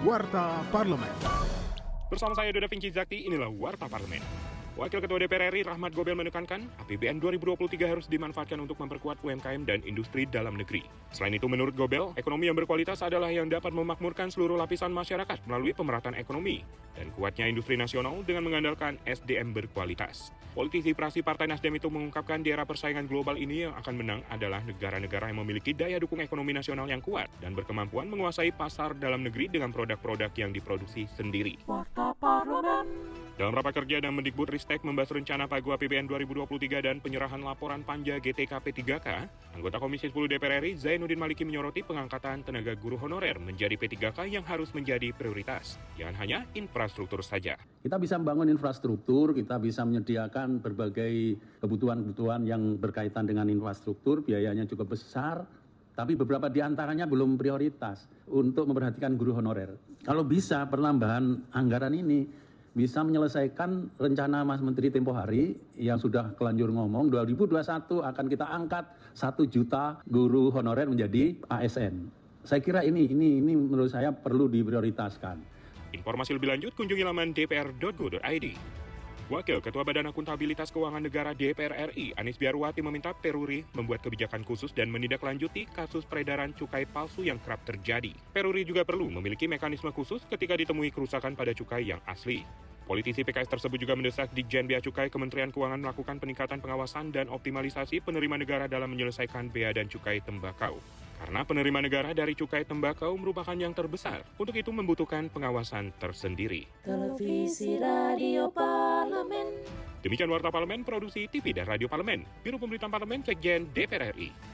Warta Parlemen. Bersama saya Doda Vinci Zakti, inilah Warta Parlemen. Wakil Ketua DPR RI Rahmat Gobel menekankan, APBN 2023 harus dimanfaatkan untuk memperkuat UMKM dan industri dalam negeri. Selain itu, menurut Gobel, ekonomi yang berkualitas adalah yang dapat memakmurkan seluruh lapisan masyarakat melalui pemerataan ekonomi dan kuatnya industri nasional dengan mengandalkan SDM berkualitas. Politisi praksi Partai Nasdem itu mengungkapkan di era persaingan global ini yang akan menang adalah negara-negara yang memiliki daya dukung ekonomi nasional yang kuat dan berkemampuan menguasai pasar dalam negeri dengan produk-produk yang diproduksi sendiri. Dalam rapat kerja dan Mendikbud Ristek membahas rencana Pagu APBN 2023 dan penyerahan laporan panja GTKP 3K, anggota Komisi 10 DPR RI Zainuddin Maliki menyoroti pengangkatan tenaga guru honorer menjadi P3K yang harus menjadi prioritas. Jangan hanya infrastruktur saja. Kita bisa membangun infrastruktur, kita bisa menyediakan berbagai kebutuhan-kebutuhan yang berkaitan dengan infrastruktur, biayanya cukup besar, tapi beberapa di antaranya belum prioritas untuk memperhatikan guru honorer. Kalau bisa penambahan anggaran ini bisa menyelesaikan rencana Mas Menteri tempo hari yang sudah kelanjur ngomong 2021 akan kita angkat 1 juta guru honorer menjadi ASN. Saya kira ini ini ini menurut saya perlu diprioritaskan. Informasi lebih lanjut kunjungi laman dpr.go.id. Wakil Ketua Badan Akuntabilitas Keuangan Negara DPR RI, Anies Biarwati meminta Peruri membuat kebijakan khusus dan menindaklanjuti kasus peredaran cukai palsu yang kerap terjadi. Peruri juga perlu memiliki mekanisme khusus ketika ditemui kerusakan pada cukai yang asli. Politisi PKS tersebut juga mendesak Ditjen Bea Cukai Kementerian Keuangan melakukan peningkatan pengawasan dan optimalisasi penerima negara dalam menyelesaikan bea dan cukai tembakau. Karena penerima negara dari cukai tembakau merupakan yang terbesar, untuk itu membutuhkan pengawasan tersendiri. Televisi Radio Parlemen. Demikian Warta Parlemen, Produksi TV dan Radio Parlemen, Biro Pemberitaan Parlemen, Sekjen DPR RI.